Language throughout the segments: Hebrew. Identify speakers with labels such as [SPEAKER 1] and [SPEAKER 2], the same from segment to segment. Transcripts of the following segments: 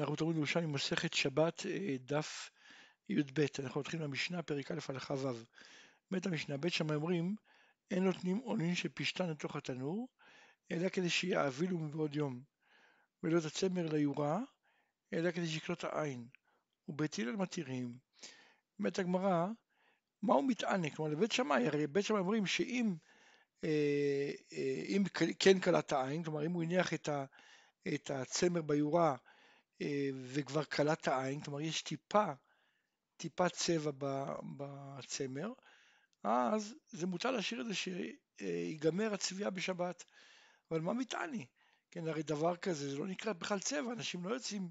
[SPEAKER 1] אנחנו תלמוד ירושלמי מסכת שבת אה, דף י"ב, אנחנו מתחילים מהמשנה פרק א' הלכה ו'. בית המשנה, בית שמאי אומרים אין נותנים עונין של פשתן לתוך התנור אלא כדי שיעבילו מבעוד יום ולא את הצמר ליורה אלא כדי שיקלוט העין ובית הלל מתירים. אומרת הגמרא מהו מתענה? כלומר לבית שמאי, הרי בית שמאי אומרים שאם אה, אה, אם כן קלט העין, כלומר אם הוא הניח את, ה, את הצמר ביורה וכבר קלט העין, כלומר יש טיפה, טיפה צבע בצמר, אז זה מותר להשאיר את זה שיגמר הצביעה בשבת. אבל מה מטעני? כן, הרי דבר כזה, זה לא נקרא בכלל צבע, אנשים לא יוצאים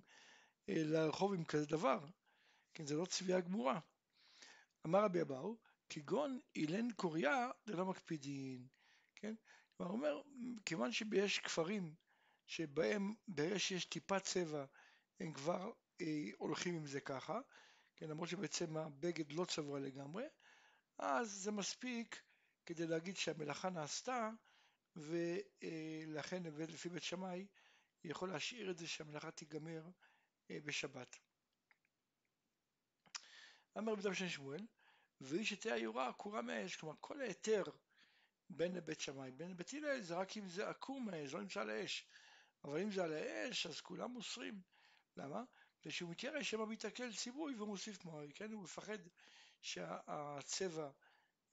[SPEAKER 1] אה, לרחוב עם כזה דבר. כן, זה לא צביעה גמורה. אמר רבי אבאו, כגון אילן קוריאה זה לא מקפידין. כן? כלומר, אומר, כיוון שיש כפרים שבהם ברגע שיש טיפה צבע הם כבר אה, הולכים עם זה ככה, כן, למרות שבעצם הבגד לא צבוע לגמרי, אז זה מספיק כדי להגיד שהמלאכה נעשתה ולכן לפי בית שמאי יכול להשאיר את זה שהמלאכה תיגמר אה, בשבת. אמר רבי דוד שמואל, ואיש שתהיה היורה עקורה מהאש, כלומר כל ההיתר בין לבית שמאי, בין לבית הלל זה רק אם זה עקור מהאש, לא נמצא על האש, אבל אם זה על האש אז כולם מוסרים. למה? זה שהוא מתיירא שמא מתעכל ציווי ומוסיף מוהר, כן? הוא מפחד שהצבע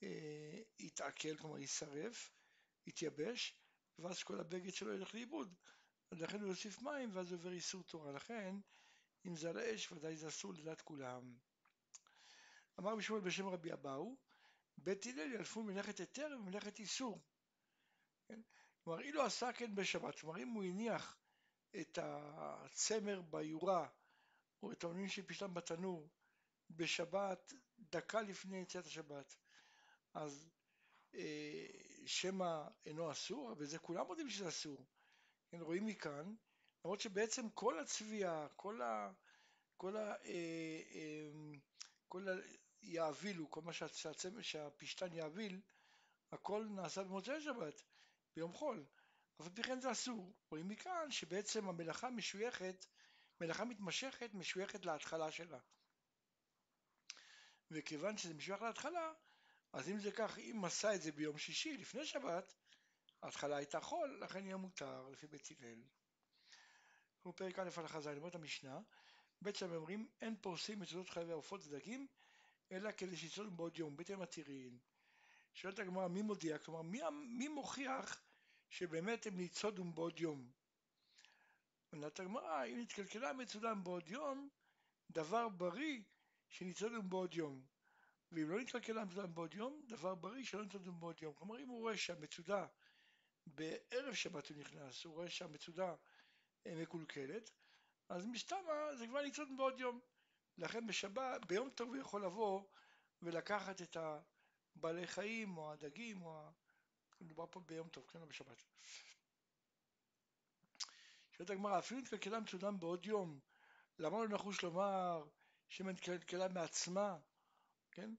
[SPEAKER 1] אה, יתעכל, כלומר יישרף, יתייבש, ואז כל הבגד שלו ילך לאיבוד. לכן הוא יוסיף מים ואז עובר איסור תורה. לכן, אם זה על האש, ודאי זה אסור לדעת כולם. אמר בשמואל בשם רבי אבאו, בית הלל ילפו מלאכת היתר ומלאכת איסור. כן? כלומר, אילו עשה כן בשבת, כלומר אם הוא הניח את הצמר ביורה או את העונים שפשטם בתנור בשבת דקה לפני יציאת השבת אז אה, שמא אינו אסור, וזה כולם יודעים שזה אסור. כן, רואים מכאן, למרות שבעצם כל הצביעה, כל ה... כל ה... אה, אה, כל ה... יאבילו, כל מה שהצמר, שהפשטן יאביל, הכל נעשה במוצאי שבת, ביום חול. אבל פי כן זה אסור. רואים מכאן שבעצם המלאכה משויכת, מלאכה מתמשכת משויכת להתחלה שלה. וכיוון שזה משוייך להתחלה, אז אם זה כך, אם עשה את זה ביום שישי לפני שבת, ההתחלה הייתה חול, לכן יהיה מותר לפי בית הלל. כמו פרק א' הלכה ז', אומרת המשנה, בית שם אומרים אין פורסים מצוות חייבי עופות ודגים, אלא כדי שיצאו בעוד יום, בית המתירין. שואלת הגמרא מי מודיע, כלומר מי, מי מוכיח שבאמת הם ניצודום בעוד יום. עונת הגמרא, אם נתקלקלה מצודם בעוד יום, דבר בריא שניצודם בעוד יום. ואם לא נתקלקלה מצודם בעוד יום, דבר בריא שלא ניצודם בעוד יום. כלומר, אם הוא רואה שהמצודה בערב שבת הוא נכנס, הוא רואה שהמצודה מקולקלת, אז מסתמה זה כבר ניצודם בעוד יום. לכן בשבת, ביום טוב הוא יכול לבוא ולקחת את הבעלי חיים או הדגים או. מדובר פה ביום טוב, כן, או בשבת. שואלת הגמרא, אפילו נתקלקלה מצודם בעוד יום, למה לא נחוש לומר שמא נתקלקלה מעצמה, כן?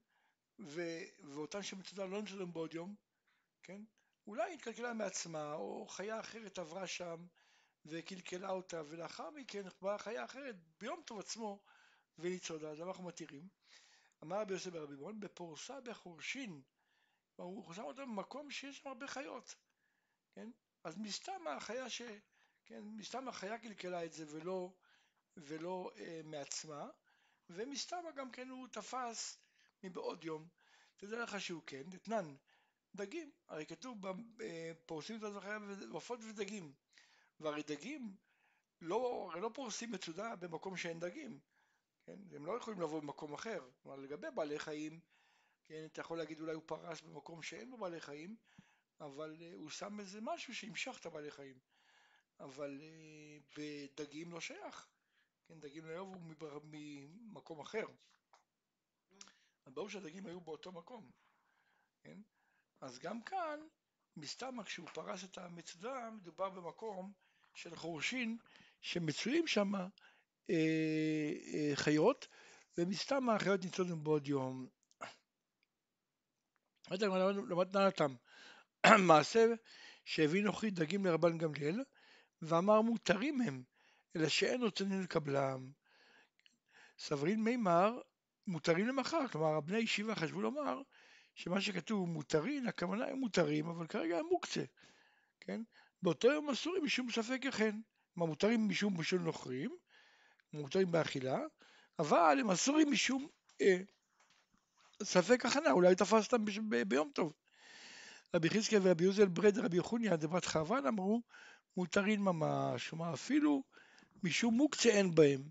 [SPEAKER 1] ו- ואותן שמצודה לא נצודם בעוד יום, כן? אולי נתקלקלה מעצמה, או חיה אחרת עברה שם וקלקלה אותה, ולאחר מכן באה חיה אחרת ביום טוב עצמו וניצודה, אז אנחנו מתירים. אמר רבי יוסף ברבי בון, בפורסה בחורשין הוא שם אותם במקום שיש שם הרבה חיות, כן? אז מסתם החיה ש... כן, מסתם החיה קלקלה את זה ולא, ולא אה, מעצמה, ומסתם גם כן הוא תפס מבעוד יום. תדע לך שהוא כן, אתנן, דגים, הרי כתוב אה, פורסים את החיה ועופות ודגים, והרי דגים לא, הרי לא פורסים מצודה במקום שאין דגים, כן? הם לא יכולים לבוא במקום אחר, כלומר לגבי בעלי חיים כן, אתה יכול להגיד אולי הוא פרס במקום שאין בו בעלי חיים, אבל uh, הוא שם איזה משהו שימשוך את הבעלי חיים. אבל uh, בדגים לא שייך, כן, דגים לא יבואו ממקום אחר. אז ברור שהדגים היו באותו מקום, כן? אז גם כאן, מסתמה כשהוא פרס את המצודה, מדובר במקום של חורשין שמצויים שם אה, אה, חיות, ומסתמה החיות ניצודות בעוד יום. למד נעתם. מעשה שהביא נוכרי דגים לרבן גמליאל ואמר מותרים הם אלא שאין נותנים לקבלם. סברין מימר מותרים למחר, כלומר בני ישיבה חשבו לומר שמה שכתוב מותרים, הכוונה הם מותרים, אבל כרגע הם מוקצה, כן? באותו יום אסורים משום ספק אכן, מה מותרים משום בשל נוכרים, מותרים באכילה, אבל הם אסורים משום אה, ספק הכנה, אולי תפסתם ביום טוב. רבי חזקיה ורבי יוזל ברד רבי יחוניה דבת חרבן אמרו מותרים ממש, כלומר אפילו משום מוקצה אין בהם.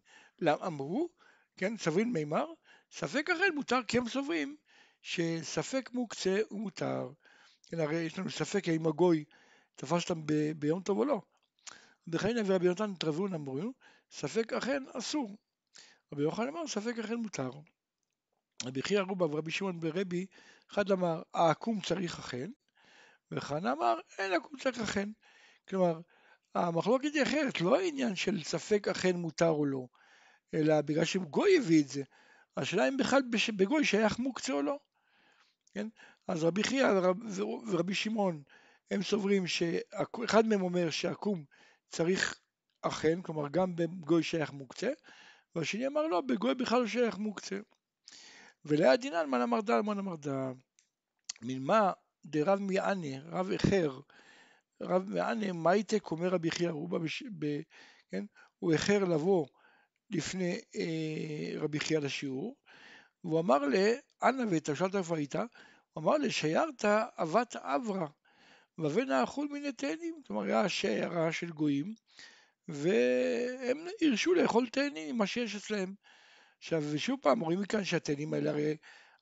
[SPEAKER 1] אמרו, כן, סברין מימר, ספק אכן מותר כי הם סוברים שספק מוקצה הוא מותר. כן, הרי יש לנו ספק האם הגוי תפס אותם ביום טוב או לא. בחיינה ורבי יונתן טרבון אמרו, ספק אכן אסור. רבי יוחנן אמר, ספק אכן מותר. רבי חייא רובה ורבי שמעון ברבי, אחד אמר, העקום צריך אכן, וחנה אמר, אין עקום צריך אכן. כלומר, המחלוקת היא אחרת, לא העניין של ספק אכן מותר או לא, אלא בגלל שגוי הביא את זה. השאלה אם בכלל בגוי שייך מוקצה או לא. כן? אז רבי חייא ורבי שמעון הם סוברים שאחד מהם אומר שעקום צריך אכן, כלומר גם בגוי שייך מוקצה, והשני אמר לא, בגוי בכלל לא שייך מוקצה. וליד דינן אמר דל מן אמר דל. מלמה דרב מיענה, רב אחר, רב מיענה מייטק אומר רבי חייא רובה, כן? הוא איחר לבוא לפני אה, רבי חייא לשיעור, והוא אמר לה, אנא ואתה שאלת איפה היית? הוא אמר לה, שיירת אבת אברה, ובן האכול מן התאנים, כלומר היה שיירה של גויים, והם הרשו לאכול תאנים, מה שיש אצלהם. עכשיו, ושוב פעם, רואים מכאן שהתאנים האלה, הרי,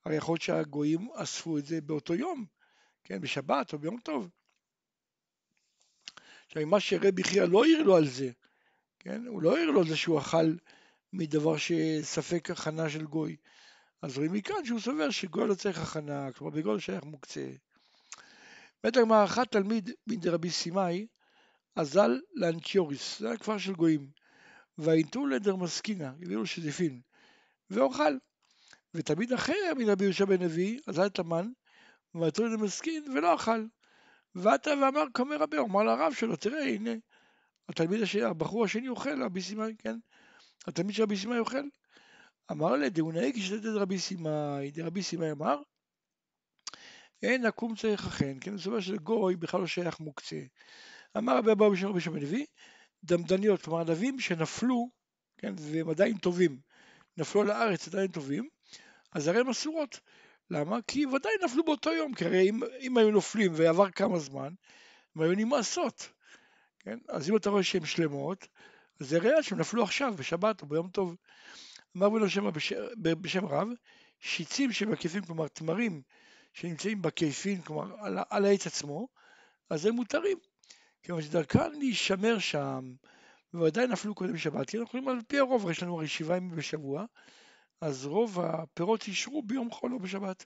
[SPEAKER 1] הרי יכול להיות שהגויים אספו את זה באותו יום, כן, בשבת או ביום טוב. עכשיו, מה שרבי חייא לא העיר לו על זה, כן, הוא לא העיר לו על זה שהוא אכל מדבר שספק הכנה של גוי. אז רואים מכאן שהוא סובר שגוי לא צריך הכנה, כלומר בגוי לא שייך מוקצה. בית הגמרא אחת תלמיד מדרבי סימאי, אזל לאנטיוריס, זה היה כפר של גויים. והאינטו לדרמסקינה, הביאו שזיפין, ואוכל. ותלמיד אחר מרבי יהושע בן נביא, אזל תמן, ועתו לדרמסקין ולא אכל. ועתה ואמר כמר רבי, אמר לרב שלו, תראה הנה, התלמיד השני, הבחור השני אוכל, רבי סימאי, כן? התלמיד של רבי סימאי אוכל. אמר לה, דאונאי כשתת רבי סימאי, דרבי סימאי אמר, אין עקום צריך אכן, כן? זאת אומרת שגוי בכלל לא שייך מוקצה. אמר רבי אבא בשם רבי שם הנביא, דמדניות, כלומר ענבים שנפלו, כן, והם עדיין טובים, נפלו על הארץ עדיין טובים, אז הרי הם אסורות. למה? כי ודאי נפלו באותו יום, כי הרי אם, אם היו נופלים ועבר כמה זמן, הם היו נמאסות. כן? אז אם אתה רואה שהן שלמות, אז זה ריאל שהם נפלו עכשיו, בשבת או ביום טוב. אמר בנו שם בשם, רב, שיצים שמקיפים, כלומר תמרים שנמצאים בקייפין, כלומר על, על העץ עצמו, אז הם מותרים. כיוון שדרכן להישמר שם, וודאי נפלו קודם שבת, כי אנחנו יכולים על פי הרוב, יש לנו הרי שבעה ימים בשבוע, אז רוב הפירות אישרו ביום חול או בשבת.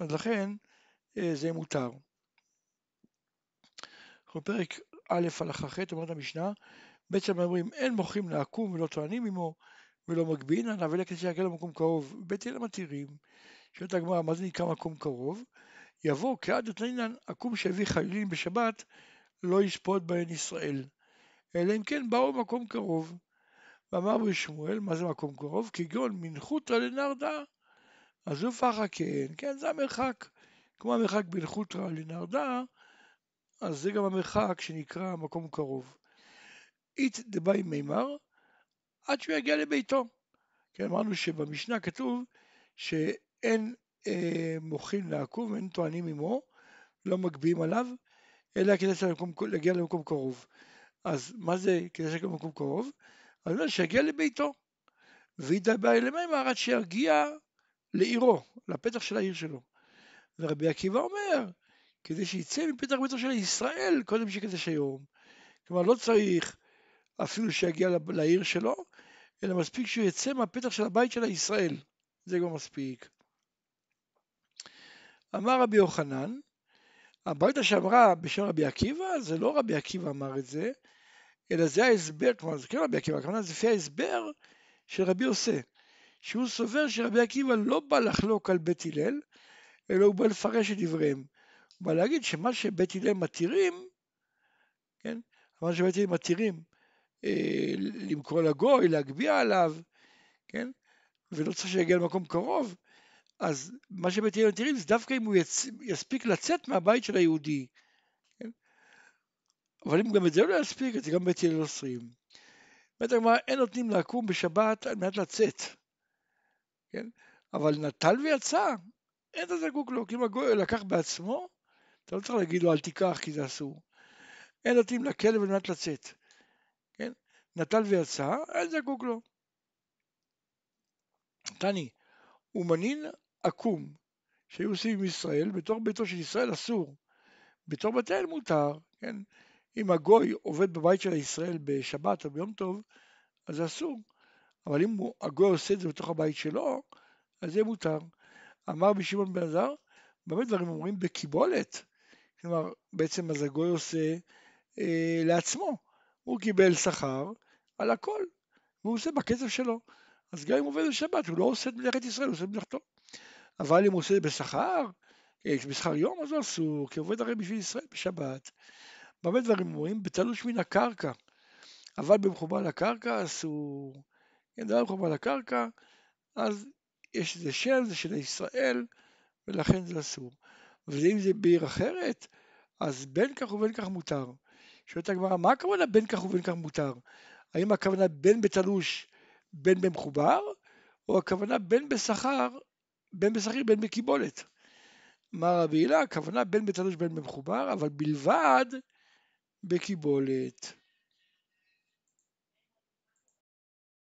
[SPEAKER 1] אז לכן אה, זה מותר. אנחנו פרק א' הלכה ח', אומרת המשנה, בעצם אומרים אין מוכרים לעקום ולא טוענים עמו ולא מגבין, אבל כדי שיגיע למקום קרוב, בית הלל מתירים, שואלת הגמרא מה זה נקרא מקום קרוב, יבוא כעד אתנינן עקום שהביא חיילים בשבת לא ישפוט בהן ישראל, אלא אם כן באו במקום קרוב. ואמר רבי שמואל, מה זה מקום קרוב? כגון מנחותא לנרדה, אז הוא פחא כן, כן זה המרחק, כמו המרחק בין חוטרא לנרדה, אז זה גם המרחק שנקרא מקום קרוב. אית דבאי מימר, עד שהוא יגיע לביתו. כן, אמרנו שבמשנה כתוב שאין אה, מוחין לעקוב, אין טוענים עמו, לא מגביהים עליו, אלא כדי להגיע למקום קרוב. אז מה זה כדי להגיע למקום קרוב? אז אומר שיגיע לביתו. וידבר למימר עד שיגיע לעירו, לפתח של העיר שלו. ורבי עקיבא אומר, כדי שיצא מפתח ביתו של ישראל, קודם שיקדש היום. כלומר, לא צריך אפילו שיגיע לעיר שלו, אלא מספיק שהוא יצא מהפתח של הבית של הישראל. זה כבר מספיק. אמר רבי יוחנן, הברייתא שאמרה בשם רבי עקיבא, זה לא רבי עקיבא אמר את זה, אלא זה ההסבר, כלומר זה כן רבי עקיבא, כלומר זה לפי ההסבר של רבי עושה, שהוא סובר שרבי עקיבא לא בא לחלוק על בית הלל, אלא הוא בא לפרש את דבריהם. הוא בא להגיד שמה שבית הלל מתירים, כן, מה שבית הלל מתירים אה, למכור לגוי, להגביה עליו, כן? ולא צריך שיגיע למקום קרוב, אז מה שבית הלל מתירים זה דווקא אם הוא יצ... יספיק לצאת מהבית של היהודי. אבל אם גם את זה לא יספיק, אז גם בית הלל אוסרים. בית הגמרא אין נותנים לקום בשבת על מנת לצאת. כן? אבל נטל ויצא, אין אתה זקוק לו, כי אם הגוי לקח בעצמו, אתה לא צריך להגיד לו אל תיקח כי זה אסור. אין נותנים לכלב על מנת לצאת. כן? נטל ויצא, אין זקוק לו. תני, ומנין עקום שהיו עושים עם ישראל, בתור ביתו של ישראל אסור. בתור בית אל מותר, כן? אם הגוי עובד בבית של ישראל בשבת או ביום טוב, אז זה אסור. אבל אם הגוי עושה את זה בתוך הבית שלו, אז זה מותר. אמר בשמעון בן עזר, במה דברים אומרים? בקיבולת. כלומר, בעצם אז הגוי עושה אה, לעצמו. הוא קיבל שכר על הכל, והוא עושה בקצב שלו. אז גם אם הוא עובד בשבת, הוא לא עושה את מלאכת ישראל, הוא עושה את מלאכתו. אבל אם הוא עושה את זה בשכר, אה, בשכר יום, אז הוא אסור, כי הוא עובד הרי בשביל ישראל בשבת. במה דברים אומרים? בתלוש מן הקרקע. אבל במחובר לקרקע אסור. אם דבר מחובר לקרקע, אז יש איזה שם, זה של ישראל, ולכן זה אסור. ואם זה בעיר אחרת, אז בין כך ובין כך מותר. שואלת הגמרא, מה הכוונה בין כך ובין כך מותר? האם הכוונה בין בתלוש, בין במחובר, או הכוונה בין בשכר, בין בשכיר, בין בקיבולת? אמר רבי הילה, הכוונה בין בתלוש בין במחובר, אבל בלבד בקיבולת.